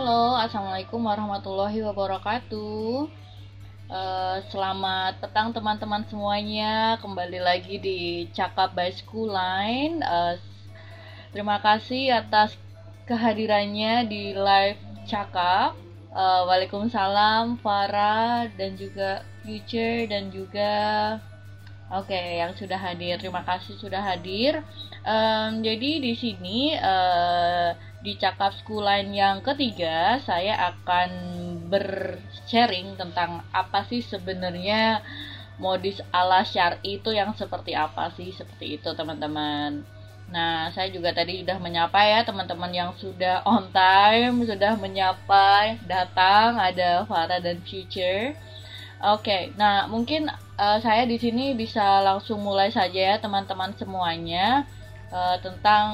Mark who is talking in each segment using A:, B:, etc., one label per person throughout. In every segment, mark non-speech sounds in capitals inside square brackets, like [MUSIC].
A: Halo, assalamualaikum warahmatullahi wabarakatuh. Uh, selamat petang teman-teman semuanya. Kembali lagi di Cakap by School Line. Uh, terima kasih atas kehadirannya di live Cakap. Uh, Waalaikumsalam Farah dan juga Future dan juga Oke, okay, yang sudah hadir, terima kasih sudah hadir. Um, jadi di sini uh, di Cakap School Line yang ketiga, saya akan bersharing tentang apa sih sebenarnya modis ala syari itu yang seperti apa sih seperti itu teman-teman. Nah, saya juga tadi sudah menyapa ya teman-teman yang sudah on time, sudah menyapa datang ada Farah dan Future. Oke, okay, nah mungkin uh, saya di sini bisa langsung mulai saja ya teman-teman semuanya uh, tentang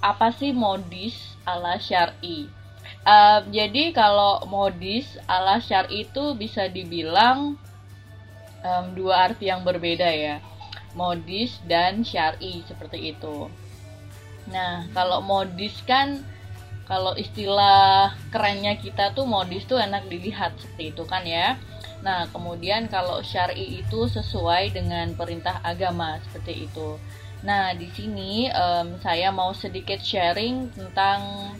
A: apa sih modis ala syari. Uh, jadi kalau modis ala syari itu bisa dibilang um, dua arti yang berbeda ya, modis dan syari seperti itu. Nah, kalau modis kan kalau istilah kerennya kita tuh modis tuh enak dilihat seperti itu kan ya. Nah, kemudian kalau syar'i itu sesuai dengan perintah agama seperti itu. Nah, di sini um, saya mau sedikit sharing tentang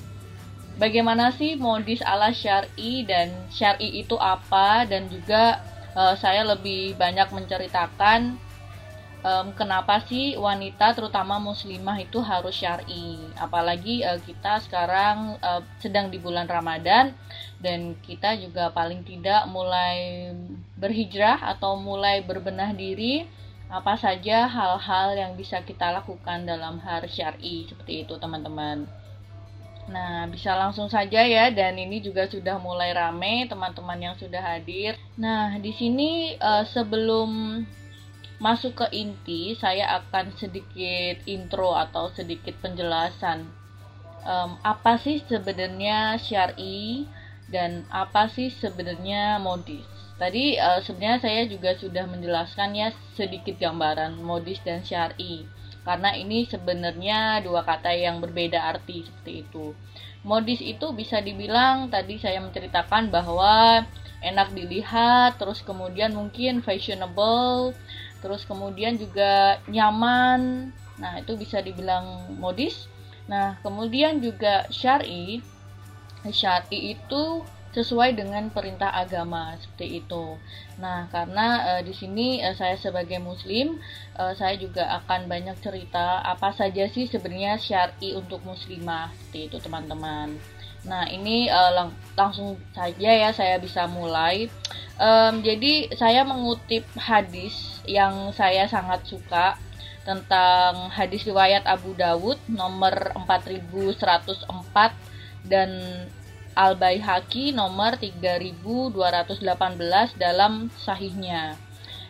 A: bagaimana sih modis ala syar'i dan syar'i itu apa dan juga uh, saya lebih banyak menceritakan um, kenapa sih wanita terutama muslimah itu harus syar'i. Apalagi uh, kita sekarang uh, sedang di bulan Ramadan dan kita juga paling tidak mulai berhijrah atau mulai berbenah diri apa saja hal-hal yang bisa kita lakukan dalam hari syar'i seperti itu teman-teman Nah, bisa langsung saja ya dan ini juga sudah mulai rame teman-teman yang sudah hadir. Nah, di sini uh, sebelum masuk ke inti, saya akan sedikit intro atau sedikit penjelasan um, apa sih sebenarnya syari dan apa sih sebenarnya modis. Tadi uh, sebenarnya saya juga sudah menjelaskan ya sedikit gambaran modis dan syari. Karena ini sebenarnya dua kata yang berbeda arti seperti itu. Modis itu bisa dibilang tadi saya menceritakan bahwa enak dilihat, terus kemudian mungkin fashionable, terus kemudian juga nyaman. Nah itu bisa dibilang modis. Nah kemudian juga syari. Syari itu sesuai dengan perintah agama seperti itu. Nah, karena e, di sini e, saya sebagai muslim, e, saya juga akan banyak cerita apa saja sih sebenarnya syari untuk muslimah seperti itu, teman-teman. Nah, ini e, lang langsung saja ya saya bisa mulai. Um, jadi saya mengutip hadis yang saya sangat suka tentang hadis riwayat Abu Dawud nomor 4104 dan Al Baihaqi nomor 3218 dalam sahihnya.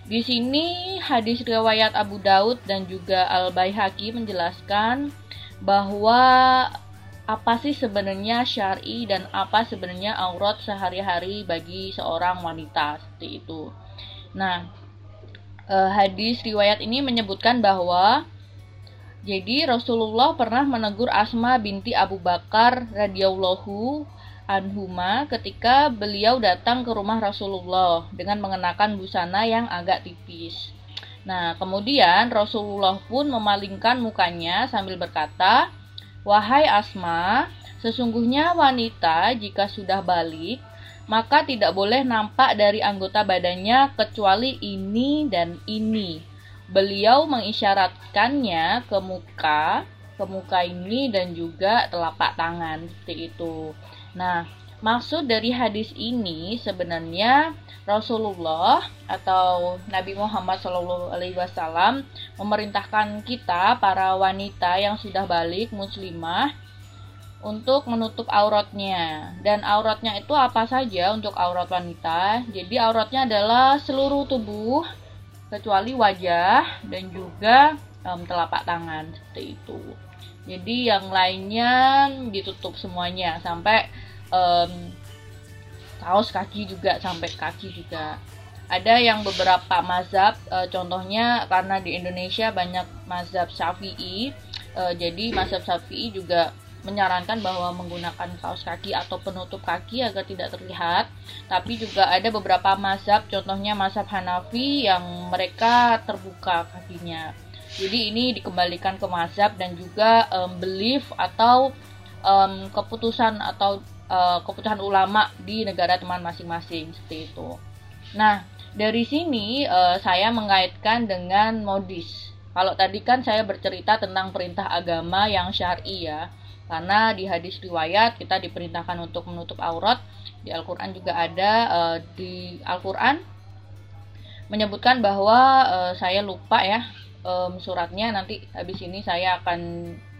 A: Di sini hadis riwayat Abu Daud dan juga Al Baihaqi menjelaskan bahwa apa sih sebenarnya syari dan apa sebenarnya aurat sehari-hari bagi seorang wanita seperti itu. Nah, eh, hadis riwayat ini menyebutkan bahwa jadi Rasulullah pernah menegur Asma binti Abu Bakar radhiyallahu anhuma ketika beliau datang ke rumah Rasulullah dengan mengenakan busana yang agak tipis. Nah, kemudian Rasulullah pun memalingkan mukanya sambil berkata, Wahai Asma, sesungguhnya wanita jika sudah balik, maka tidak boleh nampak dari anggota badannya kecuali ini dan ini. Beliau mengisyaratkannya ke muka, ke muka ini dan juga telapak tangan seperti itu. Nah, maksud dari hadis ini sebenarnya Rasulullah atau Nabi Muhammad SAW memerintahkan kita para wanita yang sudah balik muslimah untuk menutup auratnya. Dan auratnya itu apa saja untuk aurat wanita? Jadi auratnya adalah seluruh tubuh kecuali wajah dan juga um, telapak tangan seperti itu jadi yang lainnya ditutup semuanya sampai um, kaos kaki juga sampai kaki juga ada yang beberapa mazhab e, contohnya karena di Indonesia banyak mazhab Syafi'i e, jadi mazhab Syafi'i juga menyarankan bahwa menggunakan kaos kaki atau penutup kaki agar tidak terlihat. Tapi juga ada beberapa mazhab, contohnya mazhab Hanafi yang mereka terbuka kakinya. Jadi ini dikembalikan ke mazhab dan juga um, belief atau um, keputusan atau uh, keputusan ulama di negara teman masing-masing seperti itu. Nah, dari sini uh, saya mengaitkan dengan modis. Kalau tadi kan saya bercerita tentang perintah agama yang syar'i ya. Karena di hadis riwayat kita diperintahkan untuk menutup aurat. Di Al-Qur'an juga ada uh, di Al-Qur'an menyebutkan bahwa uh, saya lupa ya um, suratnya nanti habis ini saya akan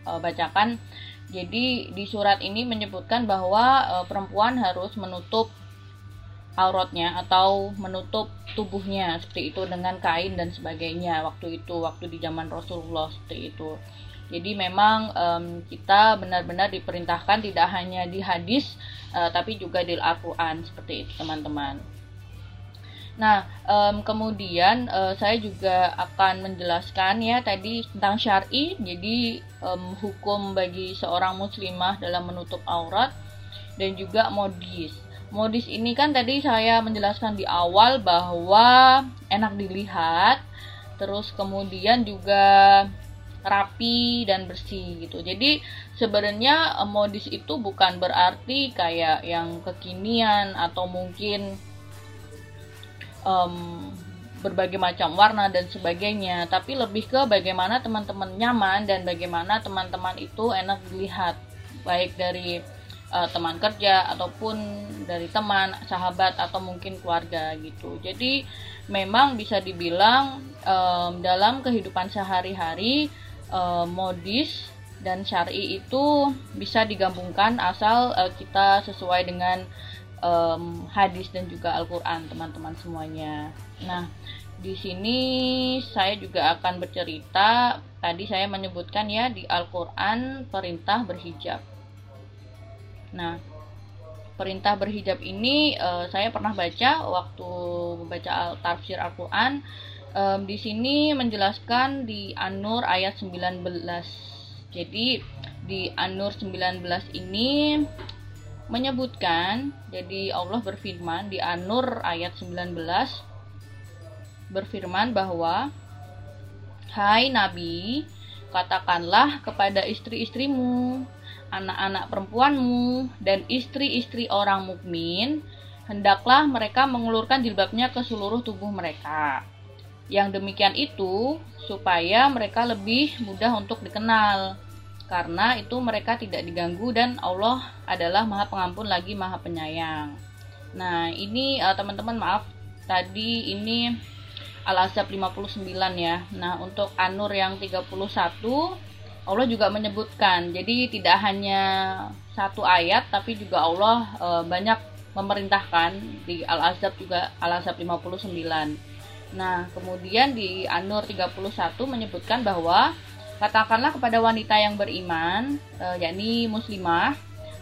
A: uh, bacakan. Jadi di surat ini menyebutkan bahwa uh, perempuan harus menutup auratnya atau menutup tubuhnya seperti itu dengan kain dan sebagainya waktu itu waktu di zaman Rasulullah seperti itu. Jadi memang um, kita benar-benar diperintahkan tidak hanya di hadis uh, tapi juga di Al-Qur'an seperti itu teman-teman. Nah, um, kemudian uh, saya juga akan menjelaskan ya tadi tentang syar'i, jadi um, hukum bagi seorang muslimah dalam menutup aurat dan juga modis. Modis ini kan tadi saya menjelaskan di awal bahwa enak dilihat, terus kemudian juga rapi dan bersih gitu. Jadi sebenarnya eh, modis itu bukan berarti kayak yang kekinian atau mungkin um, berbagai macam warna dan sebagainya, tapi lebih ke bagaimana teman-teman nyaman dan bagaimana teman-teman itu enak dilihat, baik dari uh, teman kerja ataupun dari teman, sahabat atau mungkin keluarga gitu. Jadi memang bisa dibilang um, dalam kehidupan sehari-hari uh, modis dan syari itu bisa digabungkan asal uh, kita sesuai dengan um, hadis dan juga Al-Qur'an teman-teman semuanya. Nah, di sini saya juga akan bercerita tadi saya menyebutkan ya di Al-Qur'an perintah berhijab. Nah, perintah berhijab ini uh, saya pernah baca waktu membaca al tafsir Al-Qur'an um, di sini menjelaskan di An-Nur ayat 19. Jadi di An-Nur 19 ini menyebutkan jadi Allah berfirman di An-Nur ayat 19 berfirman bahwa Hai Nabi, katakanlah kepada istri-istrimu, anak-anak perempuanmu, dan istri-istri orang mukmin, hendaklah mereka mengulurkan jilbabnya ke seluruh tubuh mereka yang demikian itu supaya mereka lebih mudah untuk dikenal. Karena itu mereka tidak diganggu dan Allah adalah Maha Pengampun lagi Maha Penyayang. Nah, ini uh, teman-teman maaf tadi ini Al-Azab 59 ya. Nah, untuk Anur yang 31 Allah juga menyebutkan. Jadi tidak hanya satu ayat tapi juga Allah uh, banyak memerintahkan di Al-Azab juga Al-Azab 59 Nah, kemudian di An-Nur 31 menyebutkan bahwa katakanlah kepada wanita yang beriman, e, yakni muslimah,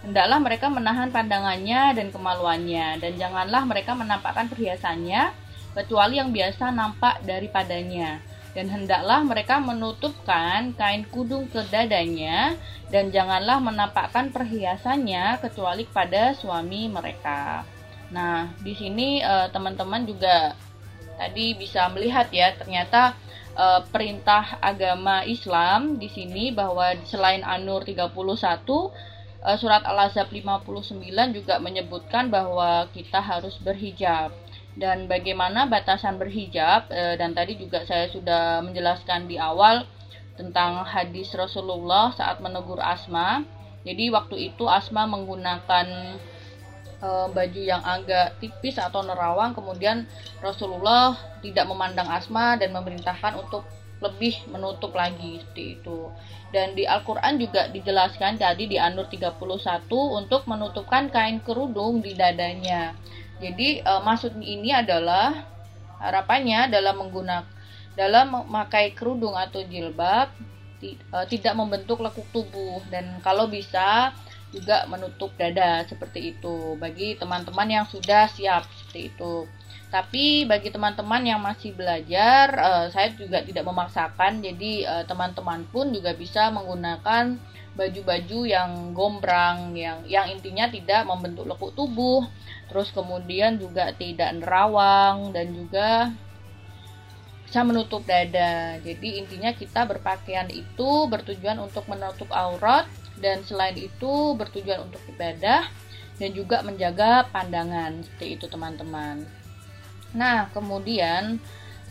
A: hendaklah mereka menahan pandangannya dan kemaluannya dan janganlah mereka menampakkan perhiasannya kecuali yang biasa nampak daripadanya dan hendaklah mereka menutupkan kain kudung ke dadanya dan janganlah menampakkan perhiasannya kecuali pada suami mereka. Nah, di sini e, teman-teman juga tadi bisa melihat ya ternyata uh, perintah agama Islam di sini bahwa selain An-Nur 31 uh, surat Al-Ahzab 59 juga menyebutkan bahwa kita harus berhijab dan bagaimana batasan berhijab uh, dan tadi juga saya sudah menjelaskan di awal tentang hadis Rasulullah saat menegur Asma. Jadi waktu itu Asma menggunakan uh, baju yang agak tipis atau nerawang kemudian Rasulullah tidak memandang Asma dan memerintahkan untuk lebih menutup lagi seperti itu. Dan di Al-Qur'an juga dijelaskan tadi di An-Nur 31 untuk menutupkan kain kerudung di dadanya. Jadi e, maksud ini adalah harapannya dalam menggunakan dalam memakai kerudung atau jilbab e, tidak membentuk lekuk tubuh dan kalau bisa juga menutup dada seperti itu bagi teman-teman yang sudah siap seperti itu. Tapi bagi teman-teman yang masih belajar, uh, saya juga tidak memaksakan. Jadi eh, teman-teman pun juga bisa menggunakan baju-baju yang gombrang yang yang intinya tidak membentuk lekuk tubuh terus kemudian juga tidak nerawang dan juga bisa menutup dada jadi intinya kita berpakaian itu bertujuan untuk menutup aurat dan selain itu bertujuan untuk ibadah dan juga menjaga pandangan seperti itu teman-teman. Nah kemudian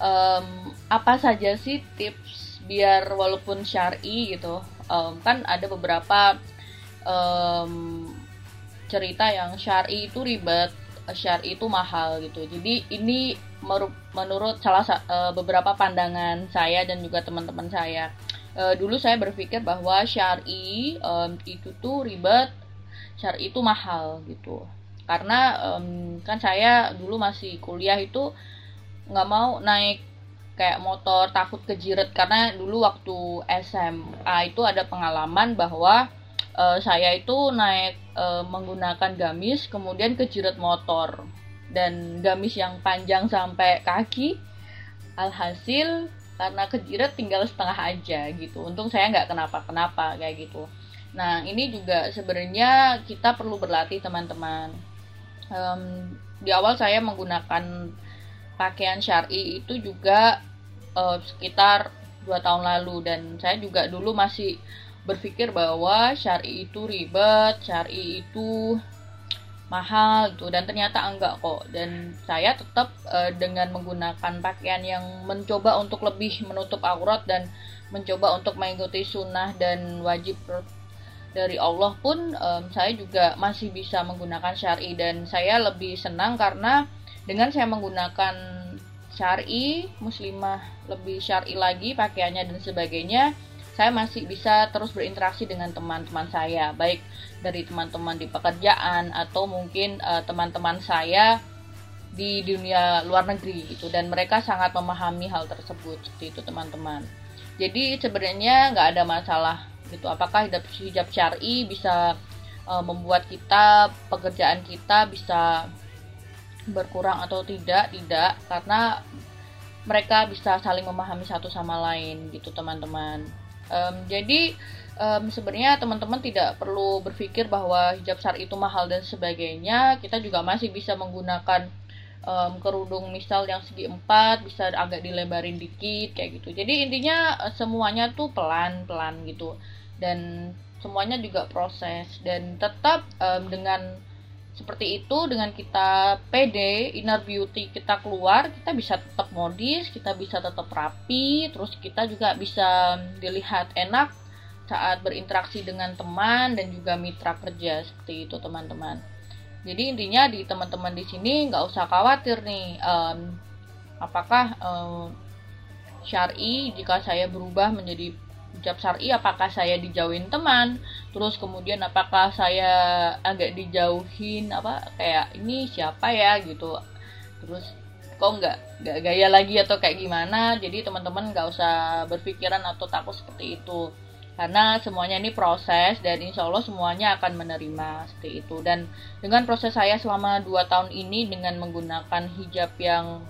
A: um, apa saja sih tips biar walaupun syari gitu um, kan ada beberapa um, cerita yang syari itu ribet syari itu mahal gitu. Jadi ini menurut salah uh, beberapa pandangan saya dan juga teman-teman saya uh, dulu saya berpikir bahwa syari um, itu tuh ribet. Syari itu mahal gitu. Karena um, kan saya dulu masih kuliah itu nggak mau naik kayak motor takut kejiret karena dulu waktu SMA itu ada pengalaman bahwa uh, saya itu naik uh, menggunakan gamis kemudian kejiret motor. Dan gamis yang panjang sampai kaki alhasil karena kejiret tinggal setengah aja gitu. Untung saya nggak kenapa-kenapa kayak gitu. Nah ini juga sebenarnya kita perlu berlatih teman-teman. Um, di awal saya menggunakan pakaian syari itu juga uh, sekitar dua tahun lalu. Dan saya juga dulu masih berpikir bahwa syari itu ribet, syari itu mahal gitu. Dan ternyata enggak kok. Dan saya tetap uh, dengan menggunakan pakaian yang mencoba untuk lebih menutup aurat dan mencoba untuk mengikuti sunnah dan wajib dari Allah pun um, saya juga masih bisa menggunakan syari. Dan saya lebih senang karena dengan saya menggunakan syari muslimah lebih syari lagi pakaiannya dan sebagainya saya masih bisa terus berinteraksi dengan teman-teman saya baik dari teman-teman di pekerjaan atau mungkin uh, teman-teman saya di dunia luar negeri itu dan mereka sangat memahami hal tersebut seperti itu teman-teman. Jadi sebenarnya nggak ada masalah gitu. Apakah hijab hijab syari bisa uh, membuat kita pekerjaan kita bisa berkurang atau tidak? Tidak karena mereka bisa saling memahami satu sama lain gitu teman-teman um, jadi um, sebenarnya teman-teman tidak perlu berpikir bahwa hijab syar itu mahal dan sebagainya. Kita juga masih bisa menggunakan um, kerudung misal yang segi empat bisa agak dilebarin dikit kayak gitu. Jadi intinya semuanya tuh pelan pelan gitu. Dan semuanya juga proses. Dan tetap um, dengan seperti itu dengan kita pede inner beauty kita keluar kita bisa tetap modis kita bisa tetap rapi terus kita juga bisa dilihat enak saat berinteraksi dengan teman dan juga mitra kerja seperti itu teman-teman. Jadi intinya di teman-teman di sini nggak usah khawatir nih um, apakah um, syari jika saya berubah menjadi hijab syari apakah saya dijauhin teman? Terus kemudian apakah saya agak dijauhin apa kayak ini siapa ya? gitu. Terus kok nggak nggak gaya lagi atau kayak gimana? Jadi teman-teman nggak usah berpikiran atau takut seperti itu. Karena semuanya ini proses dan insya Allah semuanya akan menerima seperti itu. Dan dengan proses saya selama 2 tahun ini dengan menggunakan hijab yang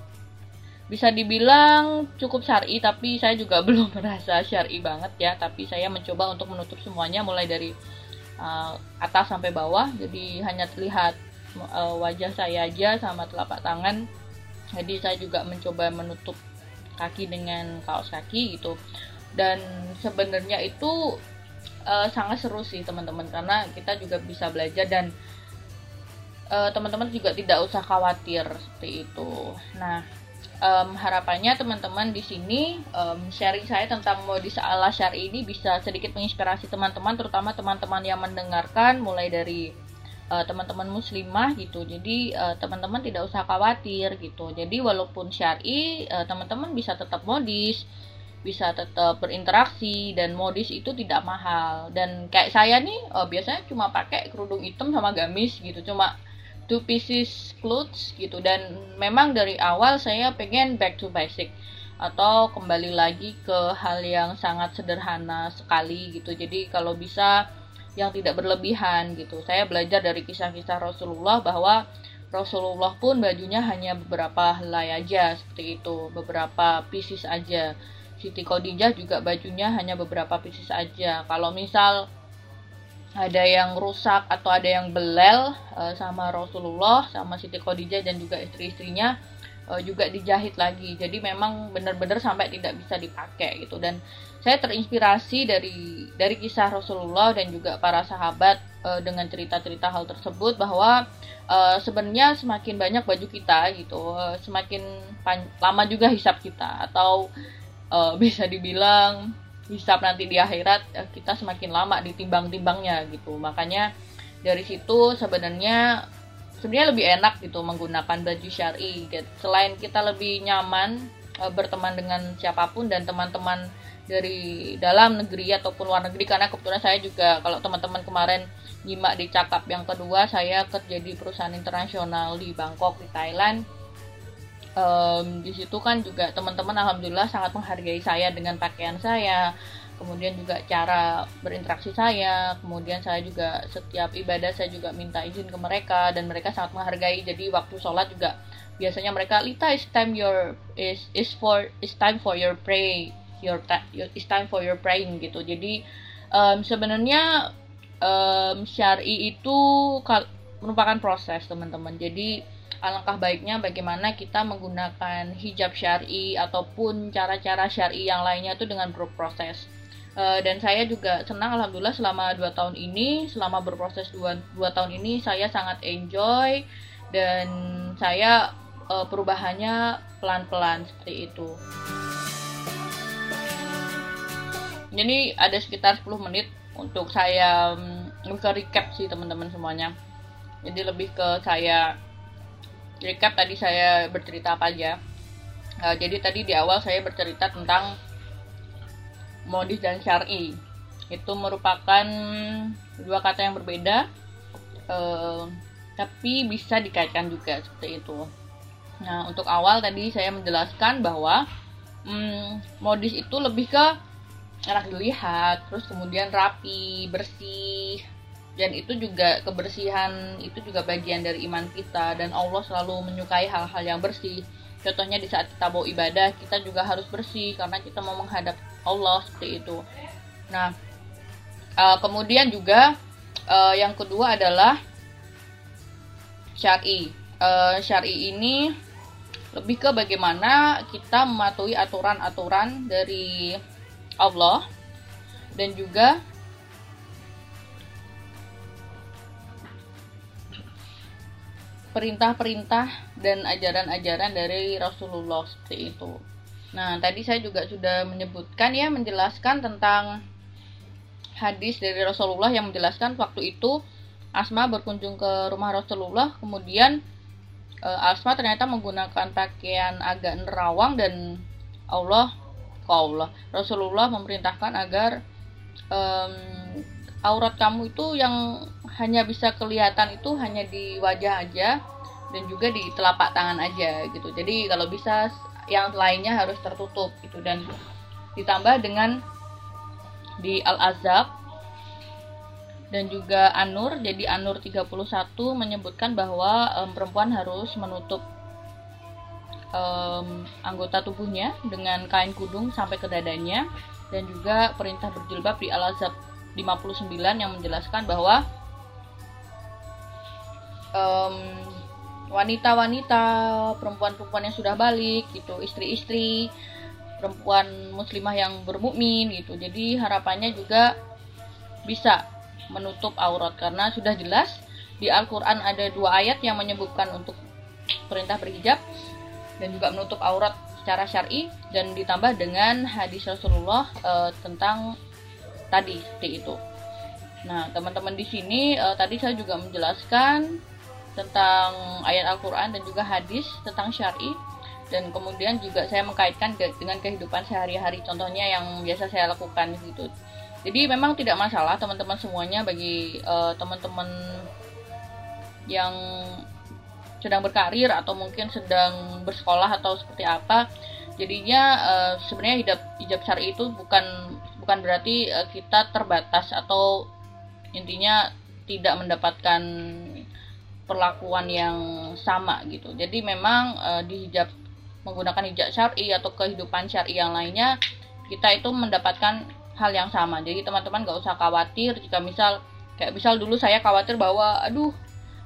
A: bisa dibilang cukup syari tapi saya juga [LAUGHS] belum merasa syari banget ya. Tapi saya mencoba untuk menutup semuanya mulai dari uh, atas sampai bawah. Jadi hanya terlihat uh, wajah saya aja sama telapak tangan. Jadi saya juga mencoba menutup kaki dengan kaos kaki gitu. Dan sebenarnya itu uh, sangat seru sih teman-teman. Karena kita juga bisa belajar dan teman-teman uh, juga tidak usah khawatir seperti itu. Nah um, harapannya teman-teman di sini um, sharing saya tentang modis ala syari ini bisa sedikit menginspirasi teman-teman terutama teman-teman yang mendengarkan mulai dari uh, teman-teman muslimah gitu. Jadi uh, teman-teman tidak usah khawatir gitu. Jadi walaupun syari uh, teman-teman bisa tetap modis bisa tetap berinteraksi dan modis itu tidak mahal. Dan kayak saya nih uh, biasanya cuma pakai kerudung hitam sama gamis gitu. Cuma two pieces clothes gitu. Dan memang dari awal saya pengen back to basic. Atau kembali lagi ke hal yang sangat sederhana sekali gitu. Jadi kalau bisa yang tidak berlebihan gitu. Saya belajar dari kisah-kisah Rasulullah bahwa Rasulullah pun bajunya hanya beberapa helai aja seperti itu. Beberapa pieces aja. Siti Khadijah juga bajunya hanya beberapa pieces aja. Kalau misal ada yang rusak atau ada yang belel uh, sama Rasulullah sama Siti Khadijah dan juga istri-istrinya uh, juga dijahit lagi. Jadi memang benar-benar sampai tidak bisa dipakai gitu. Dan saya terinspirasi dari dari kisah Rasulullah dan juga para sahabat uh, dengan cerita-cerita hal tersebut bahwa sebenarnya semakin banyak baju kita gitu semakin lama juga hisap kita atau [LAUGHS] bisa dibilang hisap nanti di akhirat eh, kita semakin lama ditimbang-timbangnya gitu makanya dari situ sebenarnya sebenarnya lebih enak gitu menggunakan baju syari gitu. selain kita lebih nyaman e, berteman dengan siapa pun dan teman-teman dari dalam negeri ataupun luar negeri karena kebetulan saya juga kalau teman-teman kemarin nyimak di cakap yang kedua saya kerja di perusahaan internasional di Bangkok di Thailand um, di situ kan juga teman-teman alhamdulillah sangat menghargai saya dengan pakaian saya. Kemudian juga cara berinteraksi saya. Kemudian saya juga setiap ibadah saya juga minta izin ke mereka dan mereka sangat menghargai. Jadi waktu sholat juga biasanya mereka Lita is time your is is for is time for your pray your is time for your praying gitu. Jadi um, sebenarnya um, syari itu merupakan proses teman-teman. Jadi alangkah baiknya bagaimana kita menggunakan hijab syari ataupun cara-cara syari yang lainnya itu dengan berproses. Uh, dan saya juga senang alhamdulillah selama dua tahun ini, selama berproses dua, dua tahun ini saya sangat enjoy dan saya uh, perubahannya pelan-pelan seperti itu. Jadi ada sekitar 10 menit untuk saya um, recap sih teman-teman semuanya. Jadi lebih ke saya recap tadi saya bercerita apa aja. Uh, jadi tadi di awal saya bercerita tentang modis dan syari. Itu merupakan dua kata yang berbeda, uh, tapi bisa dikaitkan juga seperti itu. Nah, untuk awal tadi saya menjelaskan bahwa um, modis itu lebih ke enak dilihat, terus kemudian rapi, bersih, dan itu juga kebersihan itu juga bagian dari iman kita. Dan Allah selalu menyukai hal-hal yang bersih. Contohnya di saat kita mau ibadah kita juga harus bersih karena kita mau menghadap Allah seperti itu. Nah uh, kemudian juga uh, yang kedua adalah syari. Uh, syari ini lebih ke bagaimana kita mematuhi aturan-aturan dari Allah dan juga perintah-perintah dan ajaran-ajaran dari Rasulullah seperti itu. Nah, tadi saya juga sudah menyebutkan ya menjelaskan tentang hadis dari Rasulullah yang menjelaskan waktu itu Asma berkunjung ke rumah Rasulullah, kemudian e, Asma ternyata menggunakan pakaian agak nerawang dan Allah, Allah Rasulullah memerintahkan agar um, aurat kamu itu yang hanya bisa kelihatan itu hanya di wajah aja dan juga di telapak tangan aja gitu. Jadi kalau bisa yang lainnya harus tertutup gitu dan ditambah dengan di Al-Azab dan juga Anur. Jadi Anur 31 menyebutkan bahwa um, perempuan harus menutup um, anggota tubuhnya dengan kain kudung sampai ke dadanya dan juga perintah berjilbab di Al-Azab 59 yang menjelaskan bahwa wanita-wanita, perempuan-perempuan yang sudah balik gitu, istri-istri, perempuan muslimah yang bermukmin gitu. Jadi harapannya juga bisa menutup aurat karena sudah jelas di Al-Qur'an ada dua ayat yang menyebutkan untuk perintah berhijab dan juga menutup aurat secara syar'i dan ditambah dengan hadis Rasulullah e, tentang tadi seperti itu. Nah, teman-teman di sini e, tadi saya juga menjelaskan tentang ayat Al-Quran dan juga hadis tentang syari. Dan kemudian juga saya mengkaitkan dengan kehidupan sehari-hari contohnya yang biasa saya lakukan gitu. Jadi memang tidak masalah teman-teman semuanya bagi uh, teman-teman yang sedang berkarir atau mungkin sedang bersekolah atau seperti apa. Jadinya uh, sebenarnya hijab hijab syari itu bukan bukan berarti uh, kita terbatas atau intinya tidak mendapatkan perlakuan yang sama gitu. Jadi memang e, di hijab menggunakan hijab syar'i atau kehidupan syar'i yang lainnya kita itu mendapatkan hal yang sama. Jadi teman-teman gak usah khawatir jika misal kayak misal dulu saya khawatir bahwa aduh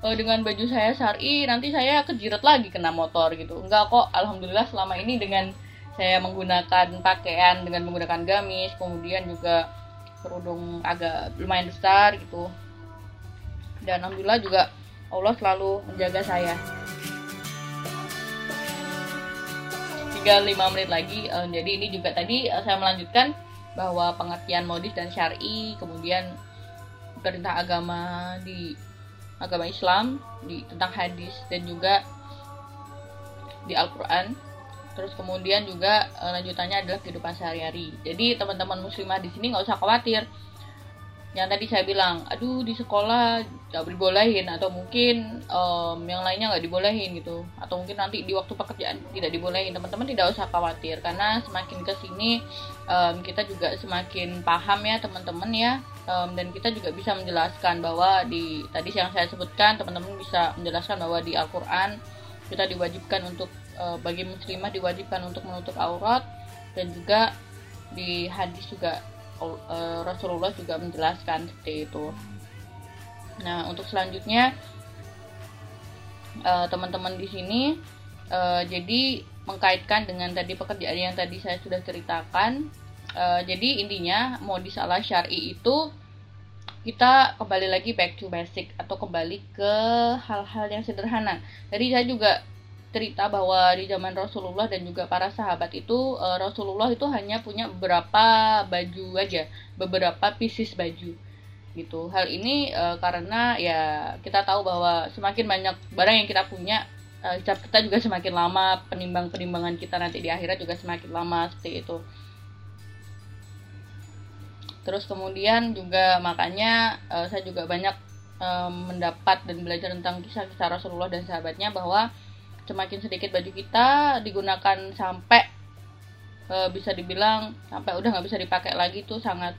A: uh, dengan baju saya syari nanti saya kejirat lagi kena motor gitu enggak kok alhamdulillah selama ini dengan saya menggunakan pakaian dengan menggunakan gamis kemudian juga kerudung agak lumayan besar gitu dan alhamdulillah juga Allah selalu menjaga saya tinggal 5 menit lagi uh, jadi ini juga tadi uh, saya melanjutkan bahwa pengertian modis dan syari kemudian perintah agama di agama Islam di tentang hadis dan juga di Al-Qur'an. Terus kemudian juga e, lanjutannya adalah kehidupan sehari-hari. Jadi teman-teman muslimah di sini nggak usah khawatir. Yang tadi saya bilang, aduh di sekolah nggak dibolehin atau mungkin um, yang lainnya nggak dibolehin gitu, atau mungkin nanti di waktu pekerjaan tidak dibolehin. Teman-teman tidak usah khawatir karena semakin ke sini um, kita juga semakin paham ya teman-teman ya um, dan kita juga bisa menjelaskan bahwa di tadi yang saya sebutkan teman-teman bisa menjelaskan bahwa di Al-Qur'an kita diwajibkan untuk bagi muslimah diwajibkan untuk menutup aurat dan juga di hadis juga uh, Rasulullah juga menjelaskan seperti itu. Nah, untuk selanjutnya uh, teman-teman di sini jadi mengkaitkan dengan tadi pekerjaan yang tadi saya sudah ceritakan. Jadi intinya modis ala syari itu kita kembali lagi back to basic atau kembali ke hal-hal yang sederhana. Jadi saya juga cerita bahwa di zaman Rasulullah dan juga para sahabat itu uh, Rasulullah itu hanya punya beberapa baju aja, beberapa pieces baju gitu. Hal ini uh, karena ya kita tahu bahwa semakin banyak barang yang kita punya uh, kita juga semakin lama penimbang-penimbangan kita nanti di akhirat juga semakin lama seperti itu terus kemudian juga makanya uh, saya juga banyak mendapat dan belajar tentang kisah-kisah Rasulullah dan sahabatnya bahwa semakin sedikit baju kita digunakan sampai uh, bisa dibilang sampai udah nggak bisa dipakai lagi tuh sangat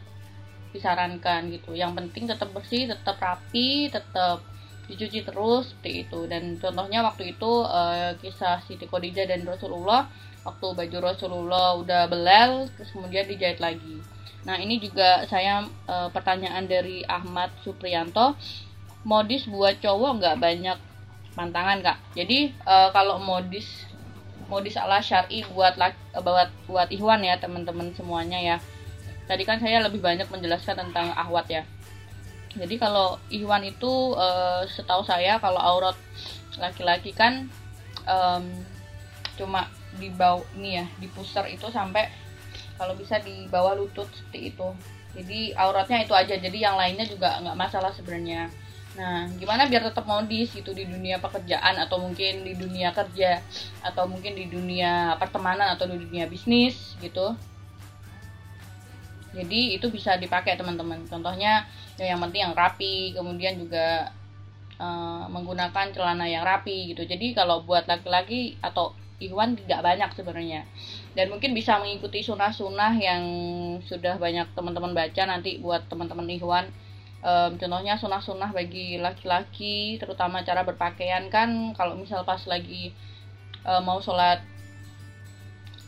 A: disarankan gitu yang penting tetap bersih tetap rapi tetap dicuci terus seperti itu dan contohnya waktu itu uh, kisah Siti Khadijah dan Rasulullah waktu baju Rasulullah udah belel terus kemudian dijahit lagi Nah, ini juga saya e, pertanyaan dari Ahmad Supriyanto. Modis buat cowok nggak banyak pantangan, Kak. Jadi, e, kalau modis modis ala syar'i buat buat buat ihwan ya, teman-teman semuanya ya. Tadi kan saya lebih banyak menjelaskan tentang ahwat ya. Jadi kalau ihwan itu e, setahu saya kalau aurat laki-laki kan um, cuma di bawah ini ya, di pusar itu sampai kalau bisa di bawah lutut seperti itu jadi auratnya itu aja jadi yang lainnya juga nggak masalah sebenarnya nah gimana biar tetap modis gitu di dunia pekerjaan atau mungkin di dunia kerja atau mungkin di dunia pertemanan atau di dunia bisnis gitu. Jadi itu bisa dipakai teman-teman. Contohnya ya yang penting yang rapi kemudian juga uh, menggunakan celana yang rapi gitu. Jadi kalau buat laki-laki atau Ikhwan tidak banyak sebenarnya. Dan mungkin bisa mengikuti sunnah-sunnah yang sudah banyak teman-teman baca nanti buat teman-teman Ikhwan um, contohnya sunnah-sunnah bagi laki-laki terutama cara berpakaian kan kalau misal pas lagi um, mau sholat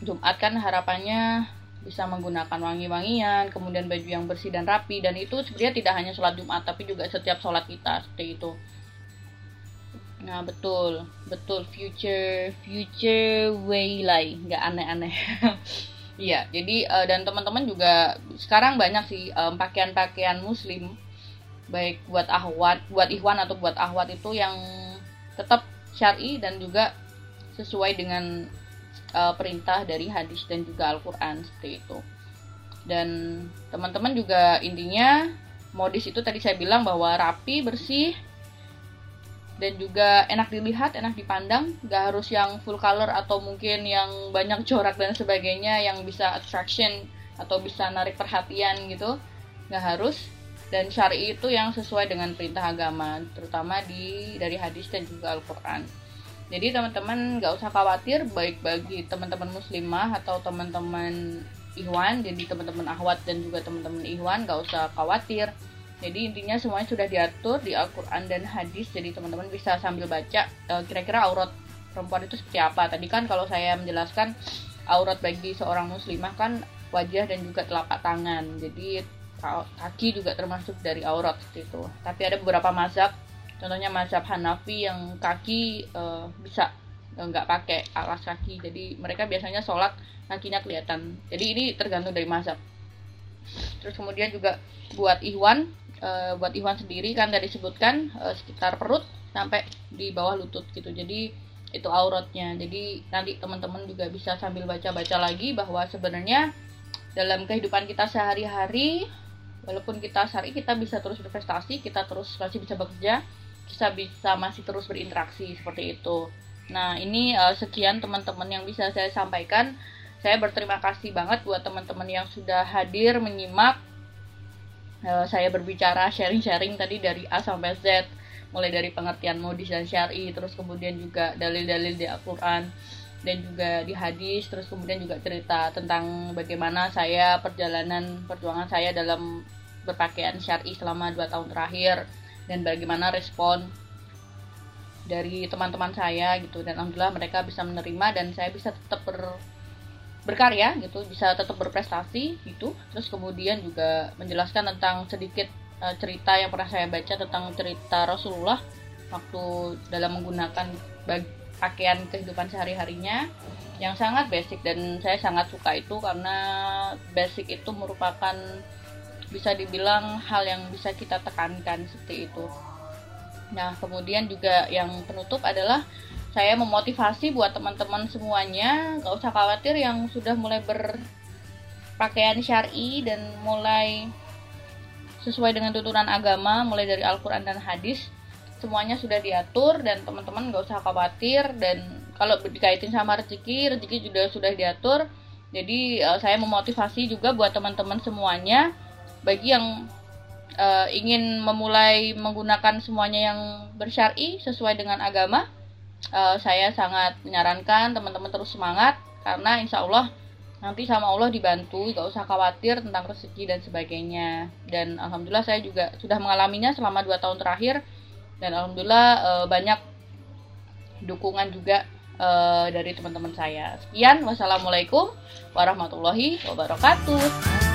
A: Jumat kan harapannya bisa menggunakan wangi-wangian, kemudian baju yang bersih dan rapi dan itu sebenarnya tidak hanya sholat Jumat tapi juga setiap sholat kita seperti itu. Nah betul, betul future future way way nggak aneh-aneh. [LAUGHS] Iya, jadi uh, dan teman-teman juga sekarang banyak sih um, pakaian-pakaian muslim baik buat ahwat, buat ikhwan atau buat ahwat itu yang tetap syar'i dan juga sesuai dengan uh, perintah dari hadis dan juga Al-Qur'an seperti itu. Dan teman-teman juga intinya modis itu tadi saya bilang bahwa rapi, bersih, dan juga enak dilihat, enak dipandang, gak harus yang full color atau mungkin yang banyak corak dan sebagainya yang bisa attraction atau bisa narik perhatian gitu, gak harus. Dan syari itu yang sesuai dengan perintah agama, terutama di dari hadis dan juga Al-Quran. Jadi teman-teman gak usah khawatir, baik bagi teman-teman muslimah atau teman-teman Ikhwan, jadi teman-teman Ahwat dan juga teman-teman Ikhwan gak usah khawatir jadi intinya semuanya sudah diatur di Al-Quran dan hadis. Jadi teman-teman bisa sambil baca eh, kira-kira aurat perempuan itu seperti apa. Tadi kan kalau saya menjelaskan aurat bagi seorang muslimah kan wajah dan juga telapak tangan. Jadi kaki juga termasuk dari aurat seperti itu. Tapi ada beberapa mazhab contohnya mazhab Hanafi yang kaki uh, bisa nggak pakai alas kaki. Jadi mereka biasanya sholat kakinya kelihatan. Jadi ini tergantung dari mazhab. Terus kemudian juga buat Ikhwan uh, buat Ikhwan sendiri kan tadi disebutkan uh, sekitar perut sampai di bawah lutut gitu. Jadi itu auratnya. Jadi nanti teman-teman juga bisa sambil baca-baca lagi bahwa sebenarnya dalam kehidupan kita sehari-hari walaupun kita sehari kita bisa terus berprestasi kita terus masih bisa bekerja kita bisa masih terus berinteraksi seperti itu. Nah ini uh, sekian teman-teman yang bisa saya sampaikan. Saya berterima kasih banget buat teman-teman yang sudah hadir menyimak uh, saya berbicara sharing-sharing tadi dari A sampai Z mulai dari pengertian modis dan syari terus kemudian juga dalil-dalil di Al-Quran dan juga di hadis terus kemudian juga cerita tentang bagaimana saya perjalanan perjuangan saya dalam berpakaian syari selama dua tahun terakhir dan bagaimana respon dari teman-teman saya gitu. Dan alhamdulillah mereka bisa menerima dan saya bisa tetap ber, berkarya gitu bisa tetap berprestasi gitu. Terus kemudian juga menjelaskan tentang sedikit uh, cerita yang pernah saya baca tentang cerita Rasulullah waktu dalam menggunakan pakaian kehidupan sehari-harinya yang sangat basic dan saya sangat suka itu karena basic itu merupakan bisa dibilang hal yang bisa kita tekankan seperti itu. Nah, kemudian juga yang penutup adalah saya memotivasi buat teman-teman semuanya, gak usah khawatir yang sudah mulai berpakaian syari dan mulai sesuai dengan tuntunan agama mulai dari Al-Quran dan hadis semuanya sudah diatur dan teman-teman gak usah khawatir dan kalau dikaitin sama rezeki rezeki juga sudah diatur. Jadi uh, saya memotivasi juga buat teman-teman semuanya bagi yang uh, ingin memulai menggunakan semuanya yang bersyari sesuai dengan agama uh, saya sangat menyarankan teman-teman terus semangat karena insya Allah nanti sama Allah dibantu gak usah khawatir tentang rezeki dan sebagainya. Dan alhamdulillah saya juga sudah mengalaminya selama dua tahun terakhir dan alhamdulillah e, banyak dukungan juga e, dari teman-teman saya. Sekian wassalamualaikum warahmatullahi wabarakatuh